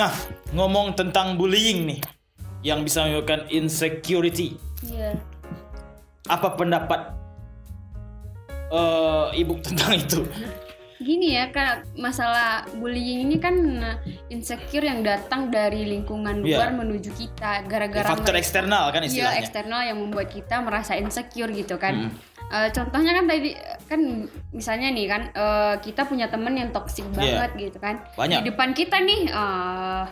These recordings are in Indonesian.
Nah, ngomong tentang bullying nih, yang bisa menyebabkan insecurity. Iya. Apa pendapat eh, ibu tentang itu? Gini ya, kan masalah bullying ini kan eh, insecure yang datang dari lingkungan Iya. luar menuju kita gara-gara Faktor mereka- eksternal kan Iya, istilahnya. eksternal yang membuat kita merasa insecure gitu kan. Hmm. Eh, contohnya kan tadi kan misalnya nih kan eh, kita punya temen yang toksik Iya. banget gitu kan. Banyak. Di depan kita nih eh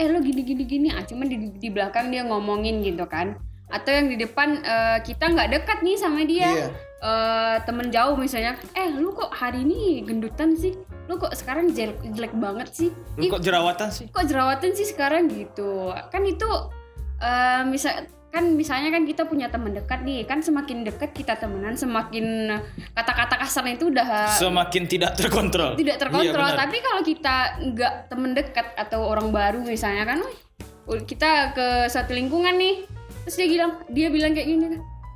eh lo gini gini gini ah cuman di, di belakang dia ngomongin gitu kan. Atau yang di depan eh, kita nggak dekat nih sama dia. Iya. Eh, temen jauh misalnya, eh lu kok hari ini gendutan sih? Lu kok sekarang jelek, jelek banget sih? Lu Ih, kok jerawatan sih? kok jerawatan sih sekarang gitu kan itu eh, misal kan misalnya kan kita punya teman dekat nih kan semakin dekat kita temenan semakin kata-kata kasarnya itu udah Semakin tidak terkontrol. tidak terkontrol Iya, benar. tapi kalau kita nggak temen dekat atau orang baru misalnya kan "Wih, kita ke satu lingkungan nih terus dia bilang dia bilang kayak gini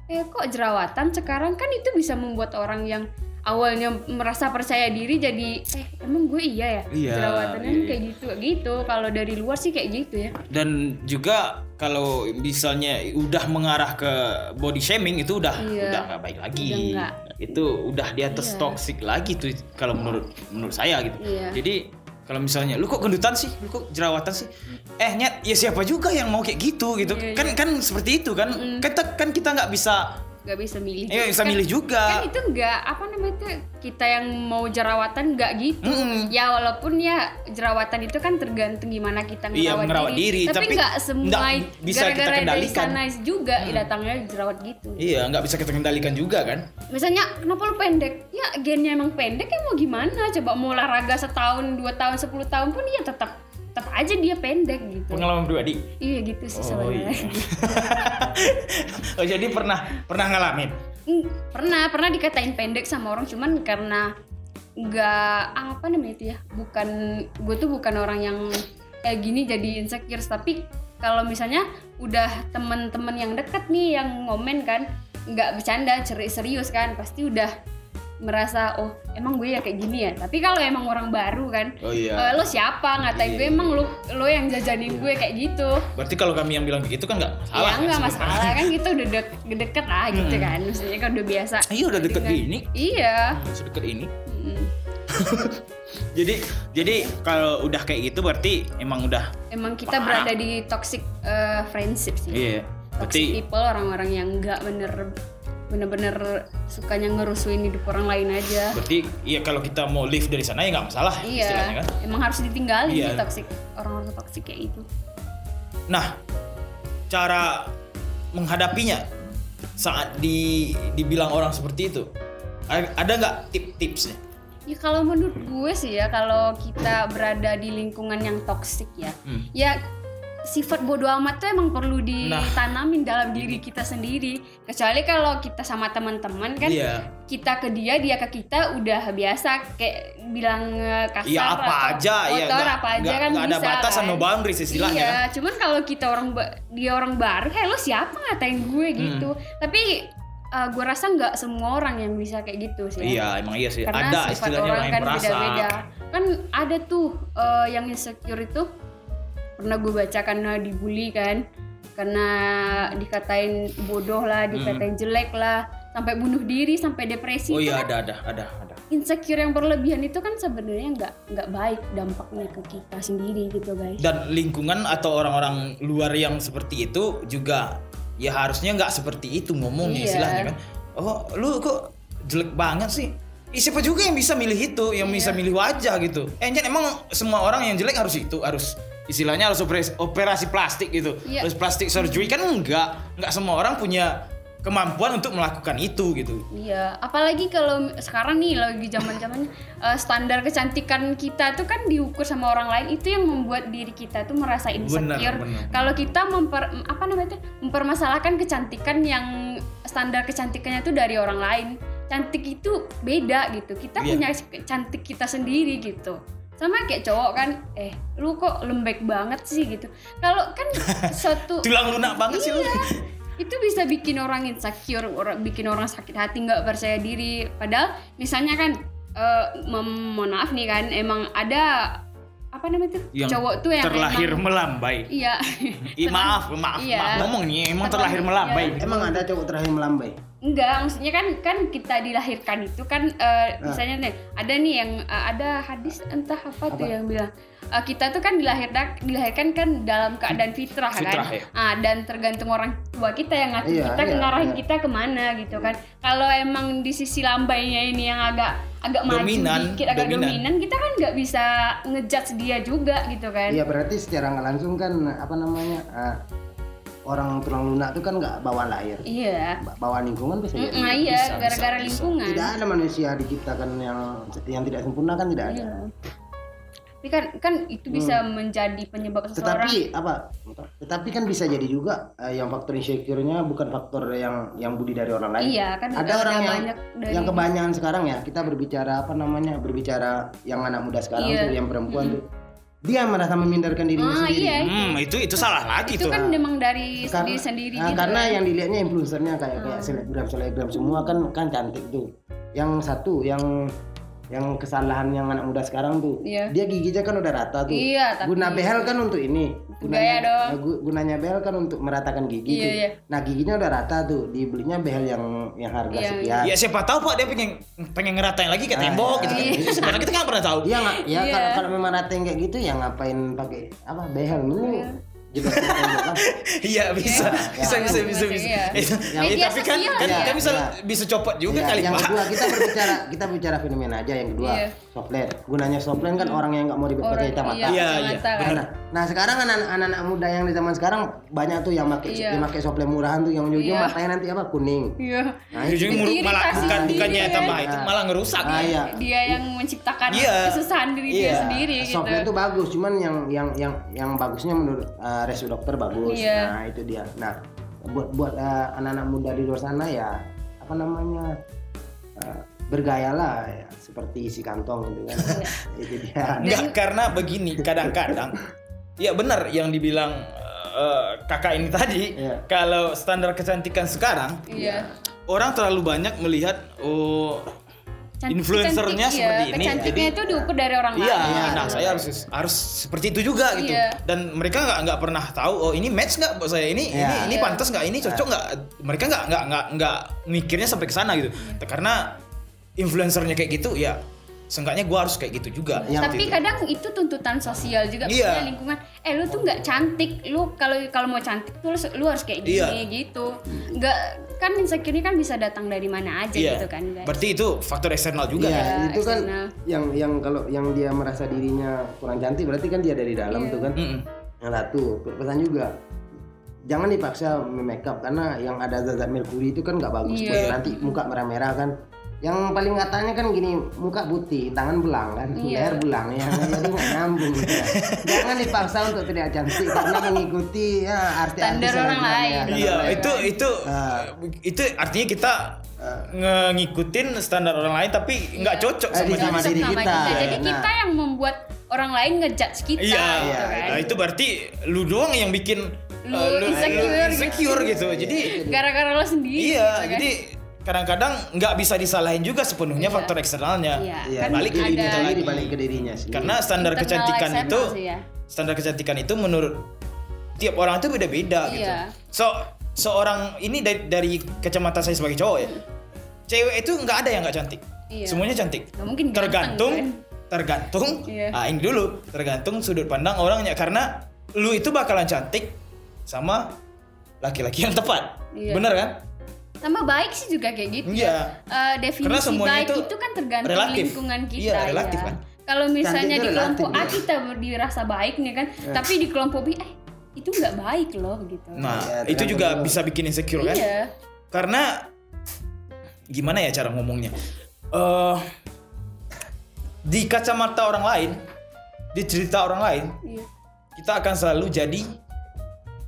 eh kok jerawatan sekarang kan itu bisa membuat orang yang awalnya merasa percaya diri jadi eh emang gue iya ya Iya, jerawatannya iya. kayak gitu gitu kalau dari luar sih kayak gitu ya Dan juga kalau misalnya udah mengarah ke body shaming itu udah Iya. udah nggak baik lagi. Udah. Itu udah di atas Iya. toxic lagi tuh kalau menurut menurut saya gitu. Iya. Jadi kalau misalnya lu kok gendutan sih, lu kok jerawatan sih? Eh nyet, ya siapa juga yang mau kayak gitu gitu. Iya, kan kan seperti itu kan. Kita kan kita nggak bisa nggak bisa milih eh bisa Kan- milih juga. kan itu nggak apa namanya itu kita yang mau jerawatan nggak gitu Mm-mm. ya walaupun ya jerawatan itu kan tergantung gimana kita Iya, ngerawat merawat diri, tapi tapi nggak semua bisa kita gara-gara dari kendalikan. sana juga datangnya jerawat gitu Iya, nggak bisa kita kendalikan juga kan. misalnya kenapa lu pendek ya gennya emang pendek ya mau gimana coba mau olahraga setahun dua tahun sepuluh tahun pun ya tetap tetap aja dia pendek gitu Pengalaman pribadi. iya gitu sih Oh sebenarnya iya. oh jadi pernah pernah ngalamin. Hmm, pernah pernah dikatain pendek sama orang cuman karena nggak apa namanya itu ya bukan gue tuh bukan orang yang kayak gini jadi insecure tapi kalau misalnya udah temen-temen yang deket nih yang ngomen kan nggak bercanda ceri serius kan pasti udah merasa oh emang gue ya kayak gini ya tapi kalau emang orang baru kan Oh iya. "Eh, lo siapa ngatain Iya, gue emang lo lo yang jajanin gue kayak gitu Berarti kalau kami yang bilang begitu kan nggak masalah. ya kan nggak masalah kan kita udah dek deket lah gitu kan maksudnya kan udah biasa Iya udah deket dengan- gini. iya Hmm, Sedekat ini. Mm. Jadi jadi kalau udah kayak gitu berarti emang udah emang kita Parah. berada di toxic uh, friendship sih iya. toxic Berarti people orang-orang yang nggak bener bener-bener sukanya ngerusuin hidup orang lain aja berarti iya kalau kita mau live dari sana ya nggak masalah istilahnya iya kan. emang harus ditinggalin Iya. sih toxic orang-orang toxic kayak itu Nah, cara menghadapinya saat di dibilang orang seperti itu ada nggak tip-tipsnya? ya kalau menurut gue sih ya kalau kita berada di lingkungan yang toxic ya Hmm. ya sifat bodoh amat tuh emang perlu Nah. ditanamin dalam diri kita sendiri kecuali kalau kita sama teman-teman kan Iya. kita ke dia dia ke kita udah biasa kayak bilang kasar Iya apa atau aja ya kotor nggak- apa aja nggak- kan ada bisa batasan kan. no boundaries istilahnya iya kan. cuman kalau kita orang dia orang baru hey lo siapa ngatain gue Hmm. gitu tapi eh, gue rasa nggak semua orang yang bisa kayak gitu sih Iya emang iya sih karena ada sifat istilahnya orang orang yang kan beda-beda kan ada tuh eh, yang insecure itu pernah gue baca karena dibully kan karena dikatain bodoh lah dikatain jelek lah sampai bunuh diri sampai depresi Hmm. Oh iya kan ada ada ada ada. insecure yang berlebihan itu kan sebenarnya nggak nggak baik dampaknya ke kita sendiri gitu guys Dan lingkungan atau orang-orang luar yang seperti itu juga ya harusnya nggak seperti itu ngomongnya Iya. istilahnya kan. Oh lu kok jelek banget sih? Ih, siapa juga yang bisa milih itu, yang bisa Iya. milih wajah gitu. Eh, emang semua orang yang jelek harus itu, harus istilahnya harus operasi, operasi plastik gitu. Iya. Terus plastik surgery kan enggak, enggak semua orang punya kemampuan untuk melakukan itu gitu. Iya, apalagi kalau sekarang nih lagi zaman zaman standar kecantikan kita tuh kan diukur sama orang lain itu yang membuat diri kita tuh merasa insecure. Kalau kita memper apa namanya tuh mempermasalahkan kecantikan yang standar kecantikannya tuh dari orang lain, cantik itu beda gitu. Kita Iya. punya cantik kita sendiri gitu. Sama kayak cowok kan, eh lu kok lembek banget sih gitu. Kalau kan suatu Tulang lunak banget sih lu. Iya. itu bisa bikin orang insecure, orang bikin orang sakit hati, nggak percaya diri. Padahal misalnya kan, eh, mem- mohon maaf nih kan, emang ada apa namanya tuh yang cowok tuh yang terlahir emang- melambai iya Ih, maaf maaf Iya. maaf ngomongnya emang terlahir melambai Iya. Emang ada cowok terakhir melambai? Enggak, maksudnya kan kan kita dilahirkan itu kan eh, misalnya nih ada nih yang eh, ada hadis entah apa, tuh yang bilang eh, kita tuh kan dilahirkan dilahirkan kan dalam keadaan fitrah, Fitrah, kan. ya. Ah, dan tergantung orang tua kita yang ngatur Iya, kita iya, ngarahin iya. kita ke mana gitu kan. Kalau emang di sisi lambainya ini yang agak agak Dominan, maju dikit, agak dominan. dominan, kita kan nggak bisa ngejudge dia juga gitu kan. Iya berarti secara nggak langsung kan apa namanya eh, orang tulang lunak itu kan nggak bawa lahir, Iya. Ba- bawa lingkungan bisa jadi. Mm, iya, Bisa, gara-gara lingkungan. Tidak ada manusia diciptakan yang yang tidak sempurna kan tidak ada. Iya. Tapi kan kan itu bisa menjadi penyebab seseorang Tetapi apa? Tetapi kan bisa jadi juga eh, yang faktor insecure-nya bukan faktor yang yang budi dari orang lain. Iya kan ada orang yang banyak dari yang kebanyakan sekarang ya kita berbicara apa namanya berbicara yang anak muda sekarang Iya. tuh yang perempuan tuh dia merasa memindarkan dirinya Ah sendiri. iya, hmm itu itu salah lagi itu tuh kan memang dari Karena- sendiri sendiri nah, gitu. karena kan. yang dilihatnya influencernya kayak kayak Hmm. selebgram selebgram semua kan kan cantik tuh yang satu yang yang kesalahan yang anak muda sekarang tuh Iya. dia giginya kan udah rata tuh Iya, tapi guna behel kan untuk ini Gaya dong. gu- gunanya behel kan untuk meratakan gigi Iya, tuh iya. nah giginya udah rata tuh dibelinya behel yang yang harga Iya, sekian ya siapa tahu pak dia pengen pengen ngeratain lagi ke tembok gitu kan Iya. sebenarnya kita nggak pernah tahu Iya nggak, ya Iya. kalau kalau memang rating kayak gitu ya ngapain pakai apa behel dulu. Iya. Kan. iya bisa Ya, bisa bisa bisa ya, bisa ya. Eh, tapi kan kan sosial, kan bisa ya. bisa copot juga Ya, kali yang pak kedua kita berbicara kita bicara fenomena aja yang kedua Iya. soplet. Gunanya soplet kan orang yang nggak mau ribet pakai Orang- kacamata. iya, Iya, iya, kan. Nah, sekarang anak- anak-anak muda yang di zaman sekarang banyak tuh yang pakai Iya. yang pakai soplet murahan tuh yang ujung-ujung Iya. matanya nanti apa kuning. Iya. Nah, ujungnya itu- muruk malah bukan sendiri bukannya kan. tambah itu malah ngerusak Ah, iya. Dia yang menciptakan Iya. kesusahan diri dia Iya. sendiri gitu. Soplet itu bagus, cuman yang yang yang yang bagusnya menurut uh, resu dokter bagus. Iya. Nah itu dia. Nah buat buat uh, anak-anak muda di luar sana ya apa namanya uh, bergayalah ya, seperti isi kantong gitu kan. Iya. itu dia. Enggak karena begini kadang-kadang ya benar yang dibilang eh, kakak ini tadi Iya. kalau standar kecantikan sekarang Iya. orang terlalu banyak melihat oh Cantik- influencernya cantik, seperti iya. ini jadi itu diukur dari orang Iya, lain. nah saya harus harus seperti itu juga gitu. Iya. Dan mereka nggak nggak pernah tahu oh ini match nggak buat saya ini Iya. ini ini Iya. pantas nggak ini cocok nggak. Mereka nggak nggak nggak nggak mikirnya sampai ke sana gitu. Iya. Karena influencernya kayak gitu ya, seenggaknya gua harus kayak gitu juga. Yang- Tapi kadang itu tuntutan sosial juga Iya. lingkungan. Eh lu tuh nggak cantik, lu kalau kalau mau cantik tuh lu, lu harus kayak gini Iya. gitu. Nggak kan insecure kan bisa datang dari mana aja Iya. gitu kan guys. Berarti itu faktor eksternal juga Iya, kan? Ya, itu kan eksternal. yang yang kalau yang dia merasa dirinya kurang cantik berarti kan dia dari dalam Iya. tuh kan. Mm-mm. Yang satu, pesan juga jangan dipaksa makeup karena yang ada zat merkuri itu kan nggak bagus Iya. buat nanti muka merah-merah kan. Yang paling katanya kan gini, muka putih, tangan belang kan, Iya. leher belang ya, jadi nggak nyambung gitu ya. Jangan dipaksa untuk terlihat cantik karena mengikuti ya arti-arti Standar orang lain. ya, standar Iya, orang lain. itu itu Ah. itu artinya kita nge- ngikutin standar orang lain tapi nggak cocok Eh, sama sama Cocok diri sama kita. Jadi Nah. kita yang membuat orang lain ngejudge kita Iya, gitu kan. nah, itu berarti lu doang yang bikin Lu uh, insecure insecure gitu. Jadi Gara-gara lo sendiri iya, gitu kan. jadi kadang-kadang nggak bisa disalahin juga sepenuhnya Iya. faktor eksternalnya. Iya, Iya, kan balik ke ada diri kita lagi. balik ke dirinya sendiri. Karena standar internal kecantikan itu sih ya. standar kecantikan itu menurut tiap orang itu beda-beda gitu. Iya. So seorang ini dari, dari kacamata saya sebagai cowok ya. Cewek itu nggak ada yang nggak cantik. Iya. Semuanya cantik. Mungkin ganteng, tergantung kan? tergantung Iya. ah ini dulu tergantung sudut pandang orangnya karena lu itu bakalan cantik sama laki-laki yang tepat. Iya. Bener kan? Sama baik sih juga kayak gitu. Iya. Eh, definisi baik itu itu, kan tergantung relatif. lingkungan kita. Iya, relatif ya. kan. Kalau misalnya di kelompok A relatif, iya. kita ber- dirasa baik nih kan, tapi di kelompok B eh itu nggak baik loh gitu. Nah, Iya, itu juga juga. bisa bikin insecure kan? iya. Karena gimana ya cara ngomongnya? Eh di kacamata orang lain, di cerita orang lain, Iya. kita akan selalu jadi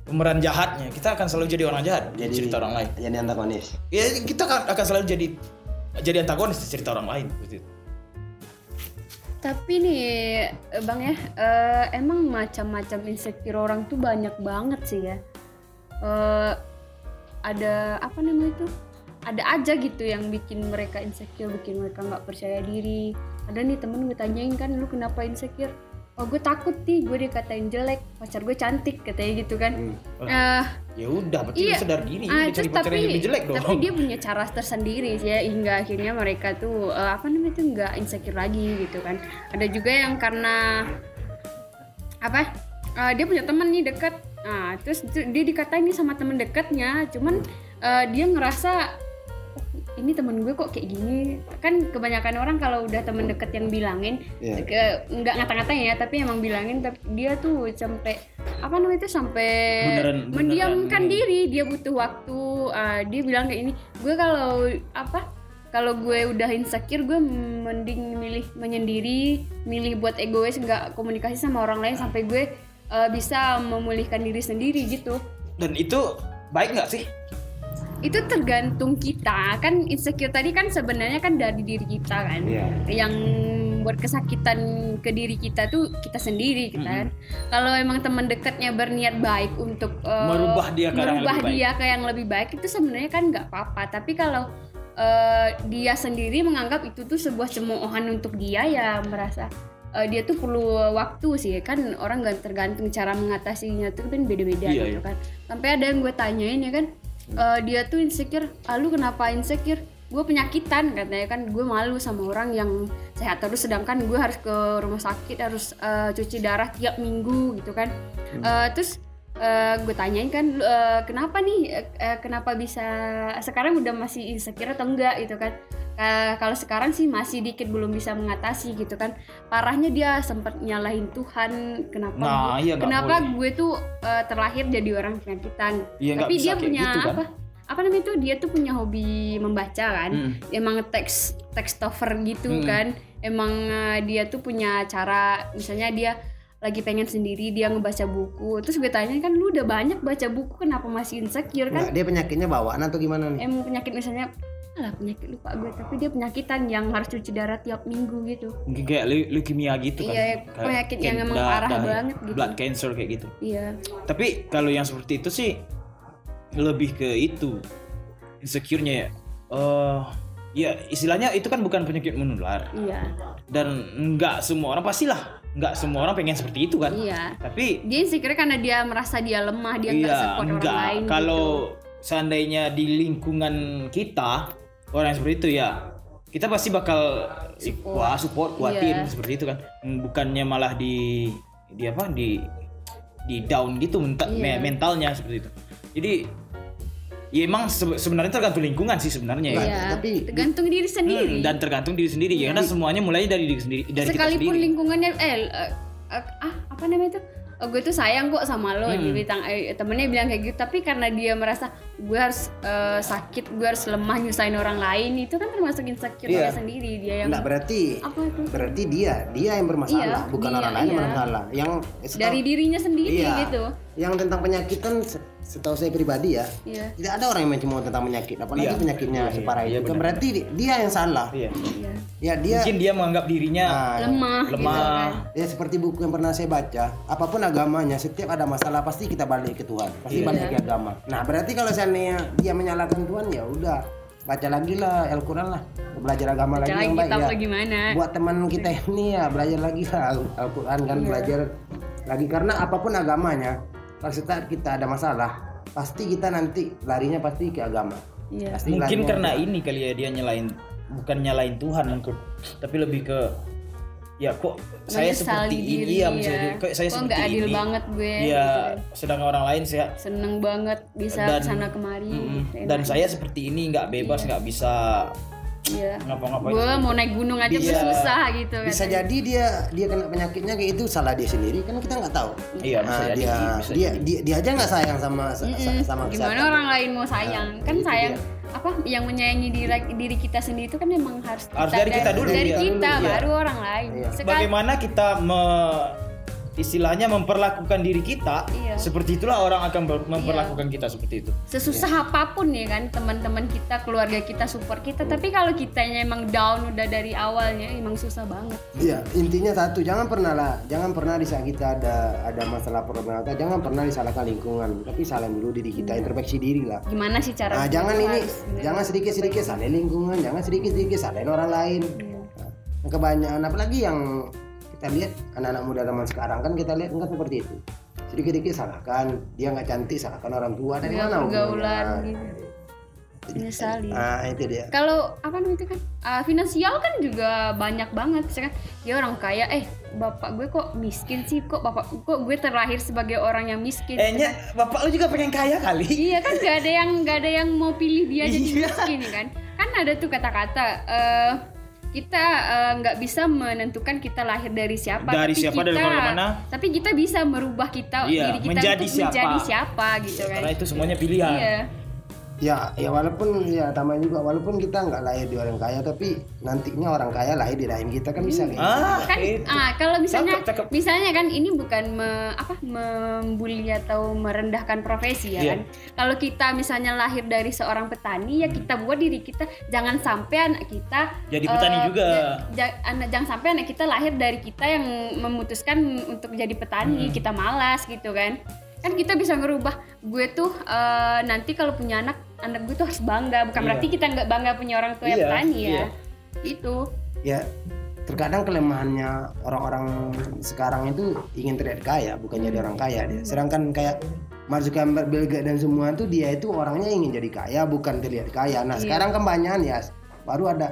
pemeran jahatnya. Kita akan selalu jadi orang jahat di jadi cerita orang lain. Jadi antagonis. Ya kita akan, akan selalu jadi jadi antagonis di cerita orang lain. Gitu. Tapi nih eh, Bang ya, eh, emang macam-macam insecure orang tuh banyak banget sih ya. Eh, ada apa namanya itu? Ada aja gitu yang bikin mereka insecure, bikin mereka nggak percaya diri. Ada nih temen gue tanyain kan, lu kenapa insecure? Oh gue takut nih gue dikatain jelek pacar gue cantik katanya gitu kan Hmm. Eh, Ya udah, berarti Iya. sadar diri, Ah, dia cari terus pacar yang tapi lebih jelek dong. tapi dia punya cara tersendiri sih ya hingga akhirnya mereka tuh eh, apa namanya tuh nggak insecure lagi gitu kan ada juga yang karena apa eh, dia punya teman nih deket nah terus dia dikatain nih sama teman dekatnya cuman eh, dia ngerasa "Oh, ini temen gue kok kayak gini kan kebanyakan orang kalau udah temen deket yang bilangin Iya. ke- nggak ngata-ngatain ya tapi emang bilangin tapi dia tuh sampai apa namanya itu sampai Beneran- beneran mendiamkan ini. diri dia butuh waktu ah, dia bilang kayak ini gue kalau apa kalau gue udah insecure gue mending milih menyendiri milih buat egois nggak komunikasi sama orang lain sampai gue eh, bisa memulihkan diri sendiri gitu Dan itu baik nggak sih? Itu tergantung kita. Kan insecure tadi kan sebenarnya kan dari diri kita kan. Iya. yang buat kesakitan ke diri kita tuh kita sendiri kita kan. Kalau emang teman dekatnya berniat baik untuk eh, Merubah dia ke arah yang merubah lebih baik. dia ke yang lebih baik itu sebenarnya kan nggak apa-apa. Tapi kalau eh, dia sendiri menganggap itu tuh sebuah cemoohan untuk dia ya merasa eh, dia tuh perlu waktu sih. Kan orang nggak tergantung cara mengatasinya tuh kan beda-beda Iya, gitu iya. kan. Sampai ada yang gue tanyain ya kan eh, dia tuh insecure. Ah lu kenapa insecure? Gue penyakitan katanya kan. Gue malu sama orang yang sehat terus sedangkan gue harus ke rumah sakit harus eh, cuci darah tiap minggu gitu kan. Eh, terus eh, gue tanyain kan "Lu, eh, kenapa nih? Eh, kenapa bisa sekarang udah masih insecure atau enggak? Gitu kan Eh, kalau sekarang sih masih dikit belum bisa mengatasi gitu kan parahnya dia sempat nyalahin Tuhan kenapa Nah, gue- iya, nggak kenapa boleh. gue tuh eh, terlahir jadi orang penyakitan Iya, nggak tapi dia punya gitu kan. apa apa namanya itu dia tuh punya hobi membaca kan Hmm. emang teks tekstover gitu Hmm. kan emang eh, dia tuh punya cara misalnya dia lagi pengen sendiri dia ngebaca buku terus gue tanya kan lu udah banyak baca buku kenapa masih insecure Nggak, kan dia penyakitnya bawaan atau gimana nih? emang penyakit misalnya alah penyakit lupa gue tapi dia penyakitan yang harus cuci darah tiap minggu gitu Mungkin kayak leu- leukemia gitu kan. Iya, Kayak penyakit yang emang parah da- banget gitu. Blood cancer kayak gitu. iya Tapi kalau yang seperti itu sih lebih ke itu insecure-nya ya. Eh, ya istilahnya itu kan bukan penyakit menular iya dan nggak semua orang pastilah nggak semua orang pengen seperti itu kan. iya Tapi dia insecure karena dia merasa dia lemah dia nggak iya support orang lain kalau gitu. seandainya di lingkungan kita orang yang seperti itu ya kita pasti bakal Support. wah support kuatin Iya. seperti itu kan Hmm, bukannya malah di di apa di di down gitu menta- Iya. me- mentalnya seperti itu jadi ya emang se- sebenarnya tergantung lingkungan sih sebenarnya ya. Iya, tapi- tergantung diri sendiri Hmm, dan tergantung diri sendiri ya karena semuanya mulai dari diri sendiri dari kita sekalipun sendiri lingkungannya eh eh, eh, ah apa namanya itu Oh, gue tuh sayang kok sama lo Hmm. dibilang eh, temennya bilang kayak gitu tapi karena dia merasa gue harus eh, sakit gue harus lemah nyusahin orang lain itu kan termasuk insecure Iya. dia sendiri dia yang Enggak berarti apa itu berarti dia dia yang bermasalah Iya, bukan dia, orang lain yang iya. bermasalah yang dari dirinya sendiri iya, gitu yang tentang penyakitan se- setahu saya pribadi ya iya. tidak ada orang yang mencemooh tentang penyakit. Apalagi Iya. penyakitnya Iya, iya. separah Iya, itu. kan berarti di- dia yang salah. Iya. Iya. Ya dia mungkin dia menganggap dirinya Nah, lemah gitu lemah. kan. ya seperti buku yang pernah saya baca apa pun agamanya setiap ada masalah pasti kita balik ke Tuhan. Pasti Iya. balik ke agama. Nah berarti kalau seandainya dia menyalahkan Tuhan ya udah baca lagi lah Al-Quran lah. Belajar agama Baca lagi lagi yang baik ya. gimana? Buat teman kita ini ya belajar lagi lah Al- Al-Quran kan Iya. belajar lagi. Karena apa pun agamanya kalau setiap kita ada masalah pasti kita nanti larinya pasti ke agama. Iya. Pasti mungkin karena ke- ini kali ya dia nyalain bukan nyalain Tuhan mungkin tapi lebih ke ya kok saya seperti Menyesali ini diri, ya ya. misalnya kok saya Kok seperti adil ini. banget gue, ya gitu. kan. sedangkan orang lain saya seneng banget bisa Dan- ke sana kemari enak. dan saya seperti ini nggak bebas nggak bisa iya ngapa-ngapain gue mau naik gunung aja gue Bisa- susah gitu bisa katanya. jadi dia dia kena penyakitnya kayak itu salah dia sendiri kan kita nggak tahu iya bisa Nah, jadi dia, bisa dia, jadi. dia dia aja nggak sayang sama sa- sa- Mm-mm. sama gimana kesehatan. orang lain mau sayang Nah, kan sayang dia. apa yang menyayangi diri diri kita sendiri itu kan memang harus Harus dari kita dulu, dari iya. kita Dulu, iya. baru orang lain Iya. Bagaimana kita me- istilahnya memperlakukan diri kita Iya. seperti itulah orang akan memperlakukan kita seperti itu sesusah apa pun ya kan teman-teman kita keluarga kita support kita tapi kalau kitanya emang down udah dari awalnya emang susah banget Iya, intinya satu, jangan pernah lah, jangan pernah di saat kita ada ada masalah problematika, jangan pernah disalahkan lingkungan, tapi salahin dulu diri kita, introspeksi diri lah. gimana sih cara Nah, jangan ini, harus jangan sedikit-sedikit salahin lingkungan, jangan sedikit-sedikit salahin orang lain. Iya. Nah, kebanyakan apalagi yang kita lihat anak-anak muda zaman sekarang kan kita lihat kan seperti itu sedikit-sedikit salahkan dia nggak cantik salahkan orang tua dari mana pergaulan gitu. Menyesali. ah itu dia Kalau apa namanya itu kan ah, finansial kan juga banyak banget misalkan dia orang kaya eh bapak gue kok miskin sih kok bapak kok gue terlahir sebagai orang yang miskin Eh, Nya, bapak lu juga pengen kaya kali. Iya kan gak ada yang gak ada yang mau pilih dia jadi Iya. miskin kan. Kan ada tuh kata-kata eh, kita eh, nggak bisa menentukan kita lahir dari siapa. Dari tapi siapa, dari kita, keluarga mana. Tapi kita bisa merubah kita Iya, diri kita menjadi untuk siapa. menjadi siapa gitu kan. Karena itu semuanya pilihan. Iya. Ya ya walaupun ya tambah juga walaupun kita nggak lahir di orang kaya tapi nantinya orang kaya lahir di rahim kita kan bisa kayak gitu. Ah, Kan itu. ah kalau misalnya Cakep, cakep. misalnya kan ini bukan me- apa membuli atau merendahkan profesi ya Iya. kan. Kalau kita misalnya lahir dari seorang petani ya kita buat diri kita jangan sampai anak kita Jadi petani eh, juga. ja- ja- anak jangan sampai anak kita lahir dari kita yang memutuskan untuk jadi Hmm. petani kita malas gitu kan kan kita bisa ngerubah gue tuh eh, nanti kalau punya anak anak gue tuh harus bangga bukan Iya. berarti kita nggak bangga punya orang tua yang Iya, petani ya iya. itu ya terkadang kelemahannya orang-orang sekarang itu ingin terlihat kaya bukan jadi orang kaya dia sedangkan kayak Mark Zuckerberg, Bill Gates dan semua itu dia itu orangnya ingin jadi kaya bukan terlihat kaya nah Iya. sekarang kebanyakan ya baru ada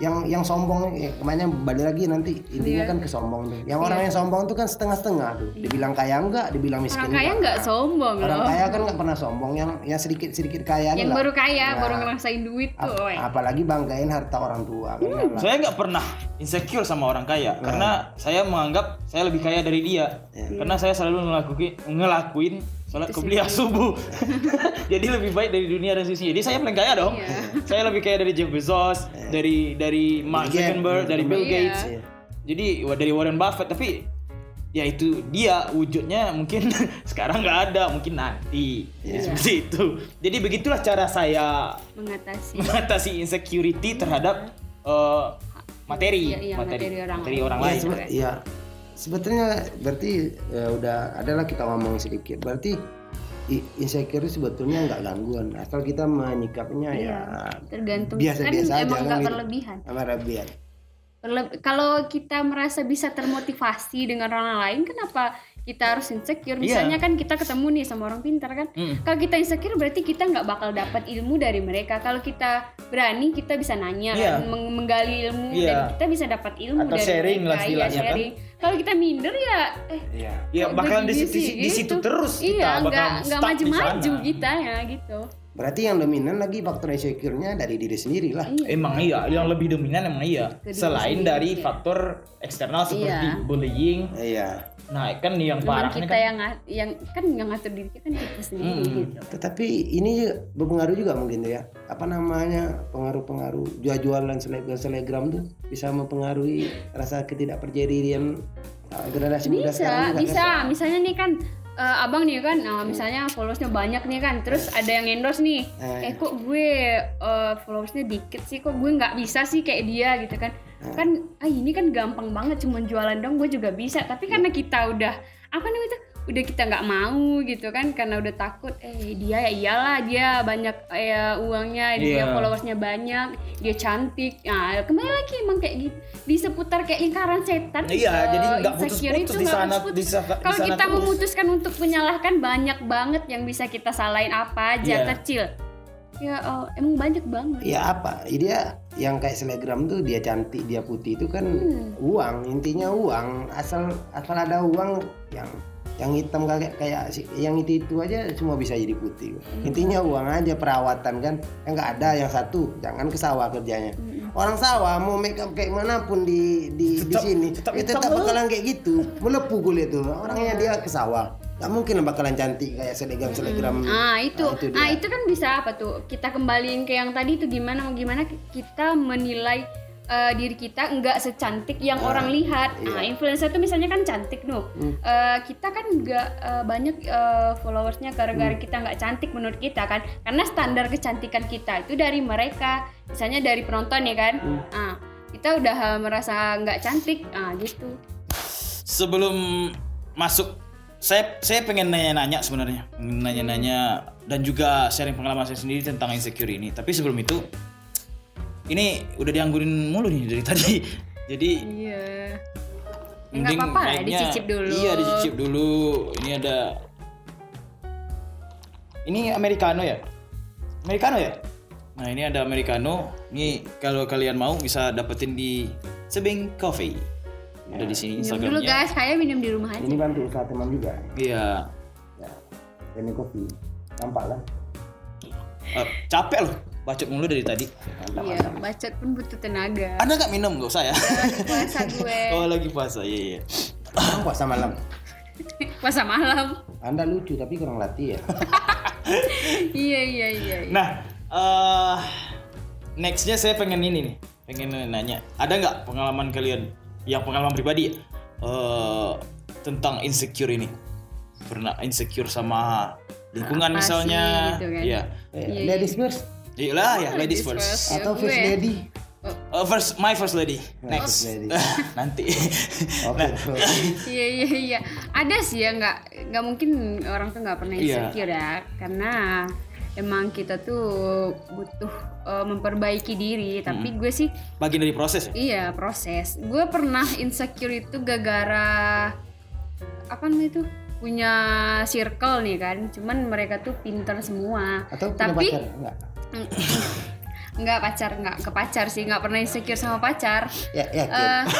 yang yang sombong ya, ke mana balik lagi nanti intinya Iya. kan ke sombong tuh yang orang yang sombong tuh kan setengah-setengah tuh dibilang kaya enggak dibilang miskin orang kaya enggak. nggak sombong orang loh kaya kan nggak pernah sombong yang yang sedikit sedikit kaya yang baru kaya Nah. baru ngerasain duit tuh Ap- woy. apalagi banggain harta orang tua kan lah. Saya nggak pernah insecure sama orang kaya karena saya menganggap saya lebih kaya dari dia. Karena saya selalu ngelakuin ngelakuin sholat kubliah subuh. Jadi lebih baik dari dunia dan sisi. Jadi saya paling kaya dong. Iya. saya lebih kaya dari Jeff Bezos, dari dari Mark Zuckerberg, dari Bill Iya. Gates. Jadi wah, dari Warren Buffett tapi ya itu dia wujudnya mungkin sekarang nggak ada mungkin nanti seperti itu jadi begitulah cara saya mengatasi mengatasi insecurity terhadap eh, materi, Iya, iya, materi orang materi lain. orang Ya, lain. ya, sebetulnya berarti ya udah adalah kita ngomong sedikit. Berarti insecure itu sebetulnya nggak gangguan, asal kita menyikapnya ya tergantung biasa-biasa kan aja emang kan nggak gitu. berlebihan sama Rabian. Berle- kalau kita merasa bisa termotivasi dengan orang lain kenapa kita harus insecure misalnya kan kita ketemu nih sama orang pintar kan Mm. kalau kita insecure berarti kita nggak bakal dapat ilmu dari mereka kalau kita berani kita bisa nanya Iya. kan, meng- menggali ilmu Iya. dan kita bisa dapat ilmu Atau dari sharing lah mereka Iya, istilahnya kan. Kalau kita minder ya eh Iya. Ya bakalan di, di, sih, di situ gitu. terus iya kita nggak bakalan nggak maju-maju kita ya gitu Berarti yang dominan lagi faktor insecure-nya dari diri sendiri lah. iya Emang iya, yang lebih dominan emang iya. Ke diri Selain sendiri, dari iya. faktor eksternal seperti Iya. bullying, Iya. nah kan yang Cuman parah kita kan yang yang kan yang ngatur diri kita kan kita sendiri Mm. gitu Tetapi ini berpengaruh juga mungkin tuh ya. Apa namanya pengaruh-pengaruh jual-jualan selebgram selebgram tuh bisa mempengaruhi rasa ketidakpercayaan uh, generasi muda bisa sekarang juga bisa kan? misalnya nih kan eh, abang nih kan nah, misalnya followersnya banyak nih kan terus ada yang endorse nih. Eh. eh kok gue eh, followersnya dikit sih kok gue nggak bisa sih kayak dia gitu kan. Kan ah ini kan gampang banget cuma jualan dong gue juga bisa. Tapi karena kita udah apa namanya itu udah kita nggak mau gitu kan karena udah takut eh dia ya iyalah dia banyak eh, uangnya dia Iya. followersnya banyak dia cantik nah kembali lagi emang kayak gitu di seputar kayak lingkaran setan Iya, eh, jadi nggak putus-putus itu di sana- di kalau kita terus. memutuskan untuk menyalahkan banyak banget yang bisa kita salahin apa aja Iya. kecil ya oh, emang banyak banget Ya apa? Dia yang kayak selebgram tuh dia cantik, dia putih itu kan Hmm. uang, intinya uang. Asal asal ada uang yang yang hitam kayak kayak si- yang itu itu aja semua bisa jadi putih. Hmm. Intinya uang aja perawatan kan. Yang nggak ada yang satu, jangan ke sawah kerjanya. Hmm. Orang sawah mau make up kayak mana pun di di, di Tetap- sini, tetap ya hitam tetap bakalan kayak gitu. Melepuh kulit tuh. Orangnya dia ke sawah. Gak mungkin bakalan cantik kayak selebgram selebgram. Ah itu, Nah, itu ah itu kan bisa apa tuh? Kita kembaliin ke yang tadi itu gimana mau gimana kita menilai eh, diri kita nggak secantik yang orang lihat. iya. Nah influencer tuh misalnya kan cantik nuh. Hmm. Eh, kita kan nggak eh, banyak eh, followersnya gara-gara Hmm. kita nggak cantik menurut kita kan? Karena standar kecantikan kita itu dari mereka, misalnya dari penonton ya kan? Hmm. Ah kita udah merasa nggak cantik, ah gitu. sebelum masuk saya saya pengen nanya-nanya sebenarnya Pengen nanya-nanya dan juga sharing pengalaman saya sendiri tentang insecure ini tapi sebelum itu ini udah dianggurin mulu nih dari tadi jadi Iya. Ya, nggak apa-apa lah, dicicip dulu. Iya, dicicip dulu. Ini ada Ini americano ya? Americano ya? Nah, ini ada americano. Ini kalau kalian mau bisa dapetin di Sebing Coffee. Ada di sini Minum dulu Instagramnya. guys, saya minum di rumah aja. Ini bantu usaha teman juga. Iya. Ya. Ini kopi. Nampak lah. Eh, capek loh bacot mulu dari tadi. Iya, bacot pun butuh tenaga. Anda nggak minum gak usah ya? Lagi puasa gue. oh lagi puasa, iya iya. Emang puasa malam. Puasa malam. Anda lucu tapi kurang latih ya. iya, iya, iya. iya. Nah, eh nextnya saya pengen ini nih, pengen nanya, ada nggak pengalaman kalian yang pengalaman pribadi eh tentang insecure ini? Pernah insecure sama lingkungan Apa misalnya? sih, gitu kan? Iya. Eh, Iya, ladies first Iya lah ya, ladies ladies first. first. Ya, atau first gue. lady? Eh, first, my first lady. Nah, Next. first lady. Nanti. Oke. bro. Iya iya iya. Ada sih ya nggak nggak mungkin orang tuh nggak pernah Iya. insecure ya karena emang kita tuh butuh eh, memperbaiki diri. Tapi gue sih Bagian dari proses ya? iya proses. Gue pernah insecure itu gara-gara apa namanya itu punya circle nih kan. Cuman mereka tuh pinter semua. Atau punya Tapi pacar? Enggak. Nggak pacar nggak ke pacar sih nggak pernah insecure sama pacar. Ya, yakin. Eh,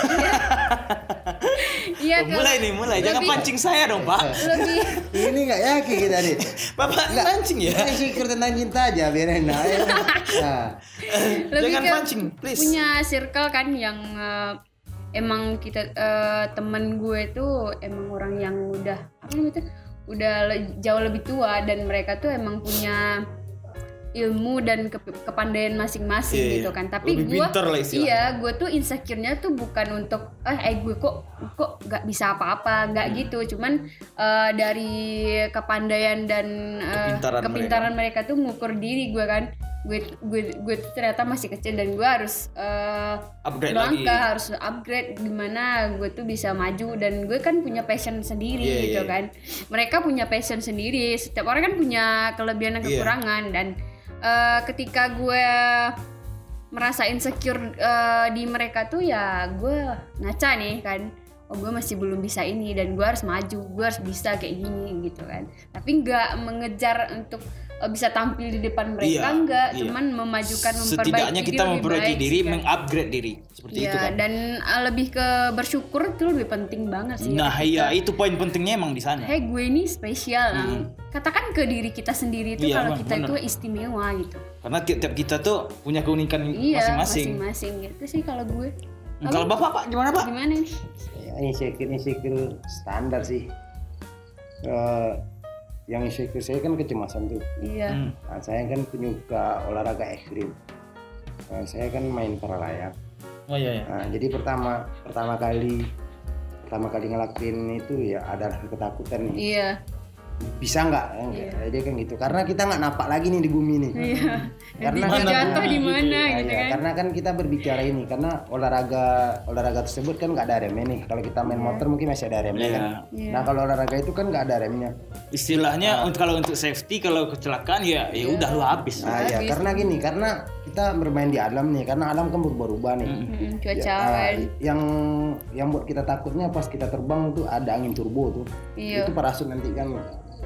Iya. Oh, mulai nih, mulai. Jangan lebih- pancing saya dong, Pak. lebih Ini enggak yakin kita nih. Bapak pancing ya? Insecure tentang cinta aja biar enak ya. Nah, lebih Jangan ke pancing, please. punya circle kan yang eh, emang kita eh, temen gue itu emang orang yang udah apa namanya tuh, udah le- jauh lebih tua dan mereka tuh emang punya ilmu dan ke- kepandaian masing-masing Iya, gitu iya. kan tapi gue iya gue tuh insecure-nya tuh bukan untuk eh, eh gue kok kok nggak bisa apa-apa nggak Hmm. gitu cuman eh, dari kepandaian dan eh, Kepintaran kepintaran mereka. tuh ngukur diri gue kan gue gue gue tuh ternyata masih kecil dan gue harus eh, Upgrade lagi. melangkah harus upgrade gimana gue tuh bisa maju dan gue kan punya passion sendiri Iya, gitu iya. kan mereka punya passion sendiri setiap orang kan punya kelebihan dan Iya. kekurangan dan eh, ketika gue merasa insecure eh, di mereka tuh ya gue ngaca nih kan. Oh gue masih belum bisa ini dan gue harus maju gue harus bisa kayak gini gitu kan. Tapi nggak mengejar untuk bisa tampil di depan mereka Iya, enggak iya. cuman memajukan memperbaiki Setidaknya kita lebih memperbaiki baik diri, kan. mengupgrade diri. Seperti Iya, itu kan. dan uh, lebih ke bersyukur itu lebih penting banget sih. Nah, iya itu poin pentingnya emang di sana. Hey, gue ini spesial. Nah, Katakan ke diri kita sendiri itu Iya, kalau bener, kita bener. itu istimewa gitu. Karena tiap-tiap kita tuh punya keunikan Iya, masing-masing. masing-masing gitu sih kalau gue. Hmm, Kalau Bapak, Pak, gimana, Pak? Gimana nih? ya, insecure insecure standar sih. Eh, yang insecure saya kan kecemasan tuh. Iya. Hmm. Nah, saya kan penyuka olahraga ekstrim. Nah, saya kan main para layang. Oh iya, iya. Nah, jadi pertama pertama kali pertama kali ngelakuin itu ya ada rasa ketakutan nih. Iya. Bisa nggak? Ya, enggak. Jadi kan gitu. Karena kita nggak napak lagi nih di bumi nih. Iya. Karena kan- jatuh di mana Nah, gitu iya, kan. Karena kan kita berbicara ini karena olahraga olahraga tersebut kan nggak ada remnya nih. Kalau kita main motor mungkin masih ada remnya Iya. kan. Iya. Nah kalau olahraga itu kan nggak ada remnya. Istilahnya untuk kalau untuk safety kalau kecelakaan ya ya udah lu habis. Nah ya karena gini karena kita bermain di alam nih karena alam kan berubah-ubah nih. Mm, cuaca Ya, kan. yang yang buat kita takutnya pas kita terbang tuh ada angin turbo tuh. Iya. Itu parasut nanti kan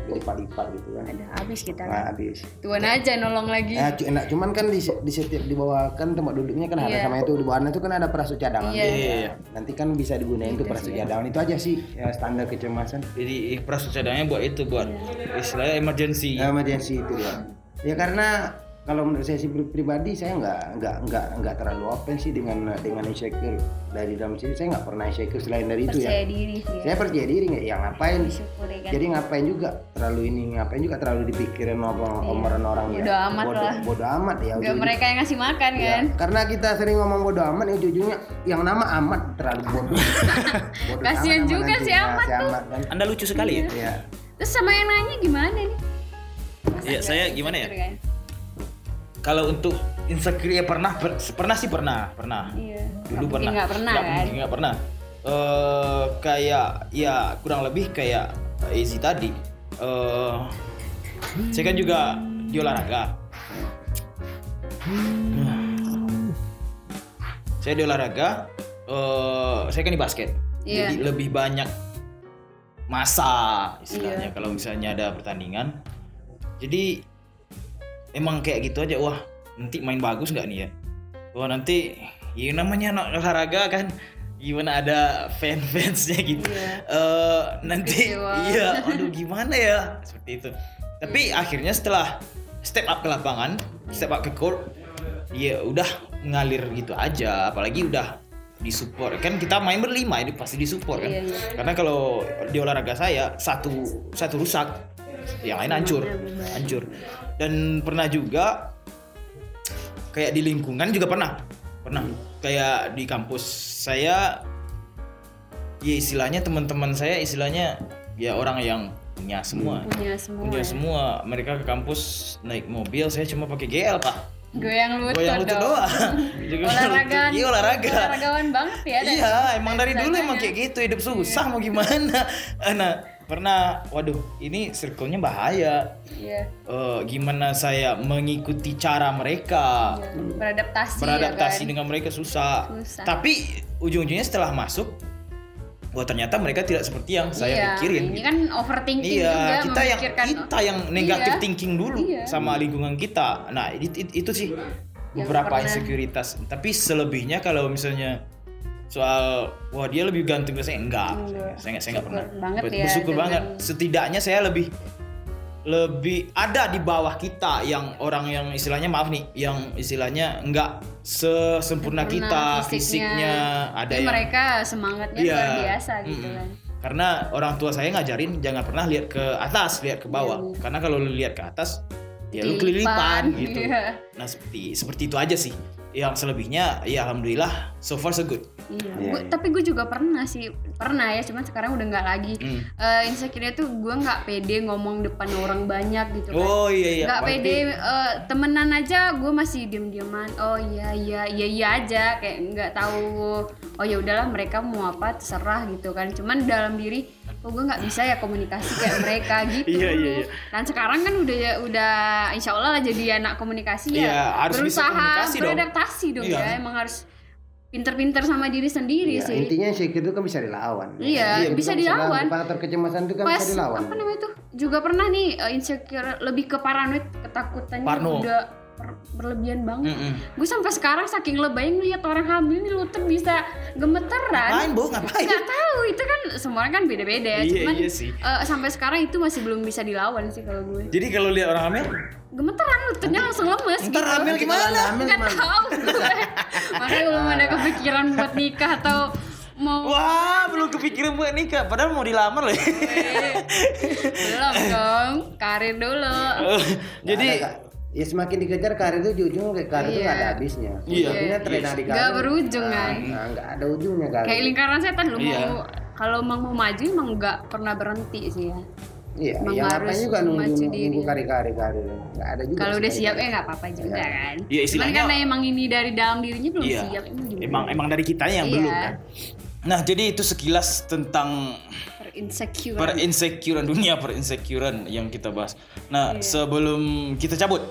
berlipat-lipat gitu kan. Ada habis kita. Nah, habis. Tuan aja nolong lagi. Nah, enak cuman kan di, di setiap di bawah kan tempat duduknya kan ada Iya. sama itu di bawahnya itu kan ada parasut cadangan. Iya. Iya. Nanti kan bisa digunain tuh parasut cadangan itu aja sih ya standar kecemasan. Jadi pras cadangnya buat itu buat istilahnya emergency. Ya, emergency itu dia. Ya karena kalau menurut saya sih pri- pribadi saya nggak nggak nggak nggak terlalu open sih dengan dengan insecure dari dalam sini saya nggak pernah insecure selain dari itu Percaya ya. diri sih. Ya. Saya percaya diri nggak ya ngapain kan. jadi ngapain juga terlalu ini ngapain juga terlalu dipikirin ngomong omongan orang ya Bodo amat bodo, lah. bodo amat ya Gak ujung- mereka yang ngasih makan Ya, kan. karena kita sering ngomong bodo amat ya ujung-ujungnya yang nama amat terlalu bodoh. Bodoh Kasian juga si Ya, Amat si tuh. Amat kan. Anda lucu sekali ya. Ya. Terus sama yang nanya gimana nih? Iya, saya gimana ya? Kan? Kalau untuk insecure ya pernah per- pernah sih pernah, pernah. Iya. Dulu pernah. nggak pernah Nggak kan? nggak pernah. Eh kayak ya kurang lebih kayak Easy tadi. Eh saya kan juga di olahraga. Saya di olahraga, eh saya kan di basket. Iya. Jadi lebih banyak masa istilahnya Iya. kalau misalnya ada pertandingan. Jadi emang kayak gitu aja wah nanti main bagus nggak nih ya? Wah nanti ya namanya anak olahraga kan gimana ada fan-fansnya gitu. Iya. Eh, nanti Kecewa. iya aduh gimana ya seperti itu. Tapi akhirnya setelah step up ke lapangan, step up ke court, ya udah ngalir gitu aja. Apalagi udah disupport kan kita main berlima ini pasti disupport kan. Iya, iya. Karena kalau di olahraga saya satu satu rusak, yang lain hancur, Benar-benar. hancur. Dan pernah juga kayak di lingkungan juga pernah, pernah. Kayak di kampus saya ya istilahnya teman-teman saya istilahnya ya orang yang punya semua. Punya semua. Punya ya. semua. Mereka ke kampus naik mobil saya cuma pakai GL pak. Goyang lutut goyang lutut doang. Olahraga. Iya olahraga. Olahragawan banget ya iya emang dari dulu emang kayak gitu hidup susah mau gimana. Nah pernah waduh ini circle-nya bahaya iya Eh, gimana saya mengikuti cara mereka iya. beradaptasi beradaptasi ya kan? dengan mereka susah. Susah. Tapi ujung-ujungnya setelah masuk, wah ternyata mereka tidak seperti yang saya iya, pikirin. ini kan overthinking Iya, juga kita yang kita yang negatif Iya. thinking dulu Iya. sama lingkungan kita. Nah, itu, itu, sih Yang beberapa insekuritas. Tapi selebihnya kalau misalnya soal wah dia lebih ganteng dari saya enggak. Enggak. Saya enggak saya enggak pernah. banget ya Bersyukur banget. Setidaknya saya lebih lebih ada di bawah kita yang orang yang istilahnya maaf nih yang istilahnya enggak sesempurna Sempurna kita fisiknya, ada Tapi yang mereka semangatnya Iya. luar biasa gitu Mm-mm. kan karena orang tua saya ngajarin jangan pernah lihat ke atas lihat ke bawah Iya. karena kalau lu lihat ke atas ya lu Kelilipan, gitu iya. nah seperti seperti itu aja sih yang selebihnya ya alhamdulillah so far so good Iya, Iya, Gua- iya. tapi gue juga pernah sih pernah ya, cuman sekarang udah nggak lagi. Hmm. Eh, insecure tuh gue nggak pede ngomong depan orang banyak gitu kan. oh iya iya nggak Berarti- pede eh, temenan aja gue masih diem dieman oh iya iya iya iya aja kayak nggak tahu oh ya udahlah mereka mau apa terserah gitu kan cuman dalam diri oh gue nggak bisa ya komunikasi kayak mereka gitu Iya, iya, iya. dan sekarang kan udah udah insya Allah lah jadi anak komunikasi ya Iya, harus berusaha komunikasi dong. beradaptasi dong Iya. ya emang harus pinter-pinter sama diri sendiri Ya, sih intinya insecure itu kan bisa dilawan. Iya, Iya, bisa dilawan. Faktor kecemasan itu kan pas bisa dilawan. apa namanya tuh juga pernah nih uh, insecure lebih ke paranoid ketakutannya Parno. udah berlebihan banget. Mm-mm. gue sampai sekarang saking lebay ngeliat orang hamil nih lutut bisa gemeteran. Ngapain bu ngapain? Nggak tahu itu kan semua orang kan beda-beda. Ya Iya, cuman iya sih. uh, sampai sekarang itu masih belum bisa dilawan sih kalau gue. Jadi kalau lihat orang hamil? Gemeteran lututnya langsung lemes ntar gitu. hamil gimana? gimana? tahu gue. Makanya belum ada kepikiran buat nikah atau mau wah belum kepikiran buat nikah. Padahal mau dilamar loh. Belum dong. Karir dulu. Jadi. Ya semakin dikejar karir itu di ujung karir itu Iya. ada habisnya. Iya. Ujungnya terlena di karir. Nggak berujung, kan? Nah, nggak ada ujungnya karir. kayak lingkaran setan lu Iya. mau kalau emang mau maju emang nggak pernah berhenti sih ya Iya, Emang yang harus ngapain juga nunggu maju nunggu diri. kari-kari karir. Nggak ada juga. kalau udah siap ya nggak apa-apa juga Iya. kan Iya, cuman istilahnya- karena emang ini dari dalam dirinya belum Iya. siap emang emang emang dari kitanya yang Iya. belum kan nah jadi itu sekilas tentang per insecure per insecurean dunia per insecurean yang kita bahas. Nah Iya. sebelum kita cabut,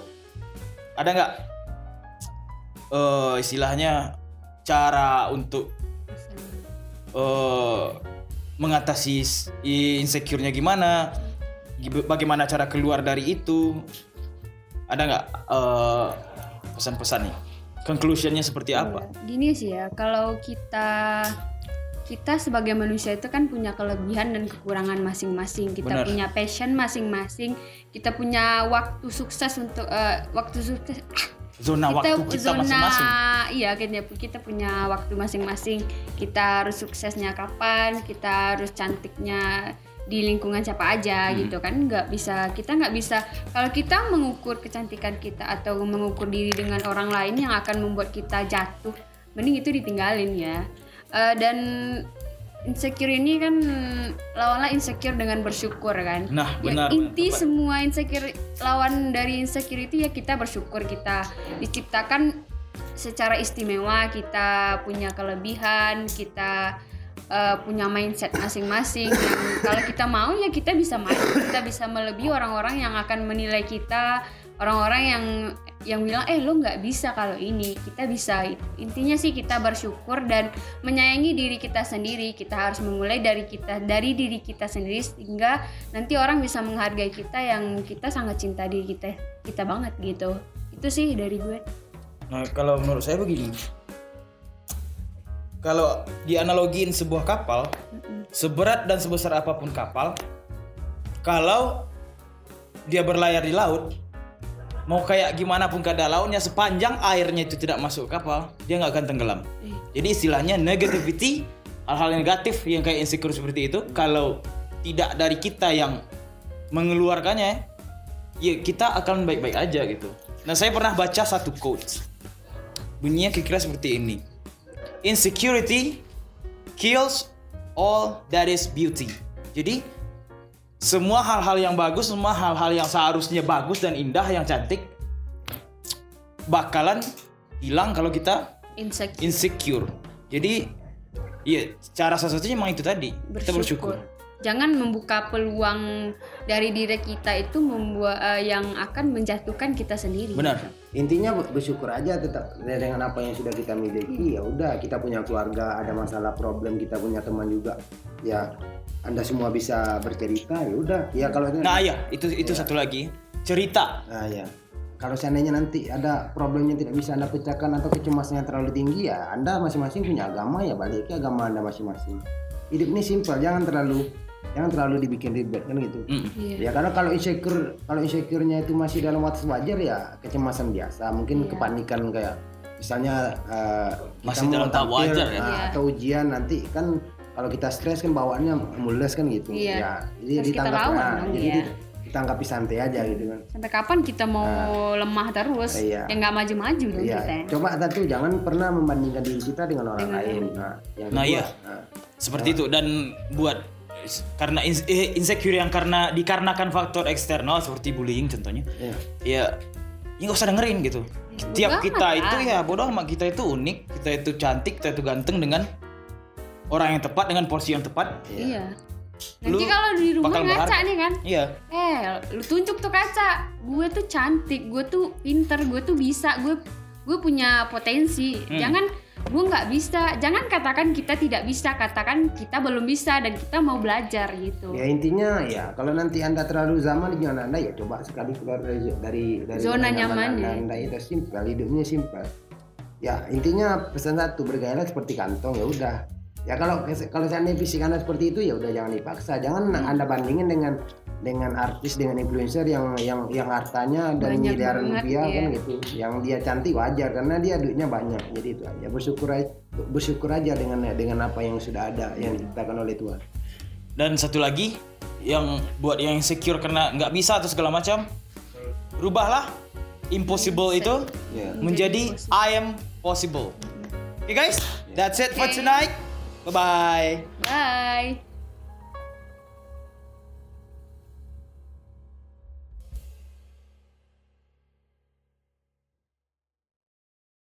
ada nggak eh istilahnya cara untuk eh mengatasi insecure-nya gimana? Bagaimana cara keluar dari itu? Ada nggak eh pesan-pesan nih? Conclusionnya seperti apa? gini sih ya kalau kita kita sebagai manusia itu kan punya kelebihan dan kekurangan masing-masing kita Benar. punya passion masing-masing kita punya waktu sukses untuk eh, waktu sukses Zona waktu kita masing-masing. iya kita kita punya waktu masing-masing kita harus suksesnya kapan kita harus cantiknya di lingkungan siapa aja Hmm. gitu kan nggak bisa kita nggak bisa kalau kita mengukur kecantikan kita atau mengukur diri dengan orang lain yang akan membuat kita jatuh mending itu ditinggalin ya Eh, dan insecure ini kan lawanlah insecure dengan bersyukur kan Nah, Ya, benar. inti Tepat. semua insecure lawan dari insecure itu ya kita bersyukur kita diciptakan secara istimewa kita punya kelebihan kita eh, punya mindset masing-masing yang kalau kita mau ya kita bisa maju kita bisa melebihi orang-orang yang akan menilai kita orang-orang yang yang bilang eh lo nggak bisa kalau ini. Kita bisa intinya sih kita bersyukur dan menyayangi diri kita sendiri. Kita harus memulai dari kita dari diri kita sendiri sehingga nanti orang bisa menghargai kita yang kita sangat cinta diri kita kita banget gitu. Itu sih dari gue. Nah, kalau menurut saya begini. Kalau dianalogiin sebuah kapal, seberat dan sebesar apa pun kapal, kalau dia berlayar di laut, mau kayak gimana pun keadaan lautnya, sepanjang airnya itu tidak masuk kapal, dia nggak akan tenggelam. Jadi istilahnya negativity, hal-hal negatif yang kayak insecure seperti itu, kalau tidak dari kita yang mengeluarkannya, ya kita akan baik-baik aja gitu. Nah saya pernah baca satu quotes, bunyinya kira-kira seperti ini. Insecurity kills all that is beauty. Jadi semua hal-hal yang bagus, semua hal-hal yang seharusnya bagus dan indah, yang cantik bakalan hilang kalau kita insecure insecure. Jadi ya cara salah satunya memang itu tadi. Kita bersyukur. Jangan membuka peluang dari diri kita itu membuat eh, yang akan menjatuhkan kita sendiri. Benar. intinya ber- bersyukur aja tetap dengan apa yang sudah kita miliki ya udah kita punya keluarga ada masalah problem kita punya teman juga ya anda semua bisa bercerita ya udah ya kalau Nah ya itu itu satu lagi cerita. Nah, ya. Kalau seandainya nanti ada problemnya tidak bisa Anda pecahkan atau kecemasannya terlalu tinggi ya Anda masing-masing punya agama ya balik ke agama Anda masing-masing. Hidup ini simpel, jangan terlalu jangan terlalu dibikin ribet kan gitu. Mm. Iya. Ya karena kalau insecure kalau insecure-nya itu masih dalam batas wajar ya kecemasan biasa, mungkin kepanikan kayak misalnya eh, kita Masih mau dalam tahap wajar ya? nah, Iya. atau ujian nanti kan kalau kita stres kan bawaannya mules kan gitu. Iya. Ya, jadi Terus kita ditangkap lawan nah, dong, jadi iya. di- ditangkapi santai aja gitu kan. Sampai kapan kita mau lemah terus? Iya. Ya nggak maju-maju dong Iya, kita. coba satu jangan pernah membandingkan diri kita dengan orang lain. Nah, yang Nah, kedua, iya. nah, Seperti itu dan buat karena eh, insecure yang karena dikarenakan faktor eksternal seperti bullying contohnya. iya. Ya ya nggak usah dengerin gitu. Tiap kita lah. itu ya bodoh amat kita itu unik, kita itu cantik, kita itu ganteng dengan orang yang tepat dengan porsi yang tepat. Iya. Lu Nanti kalau di rumah ngaca berharga. nih kan, Iya. eh lu tunjuk tuh kaca, gue tuh cantik, gue tuh pinter, gue tuh bisa, gue gue punya potensi. Hmm. Jangan gue nggak bisa, jangan katakan kita tidak bisa, katakan kita belum bisa dan kita mau belajar gitu. Ya intinya ya kalau nanti anda terlalu zaman dengan anda ya coba sekali keluar dari dari, dari Zona nyaman anda, ya. anda itu simpel hidupnya simpel. Ya intinya pesan satu bergaya seperti kantong ya udah. Ya kalau kalau seandainya fisik anda seperti itu ya udah jangan dipaksa. Jangan Hmm. anda bandingin dengan dengan artis dengan influencer yang yang yang hartanya dan Banyak miliaran rupiah iya. kan gitu. Yang dia cantik wajar karena dia duitnya banyak. Jadi itu aja bersyukur aja bersyukur aja dengan dengan apa yang sudah ada yang diciptakan oleh Tuhan. Dan satu lagi yang buat yang insecure karena nggak bisa atau segala macam, rubahlah impossible itu Ya. menjadi I am possible. Oke guys, that's it for tonight. Bye bye. Bye.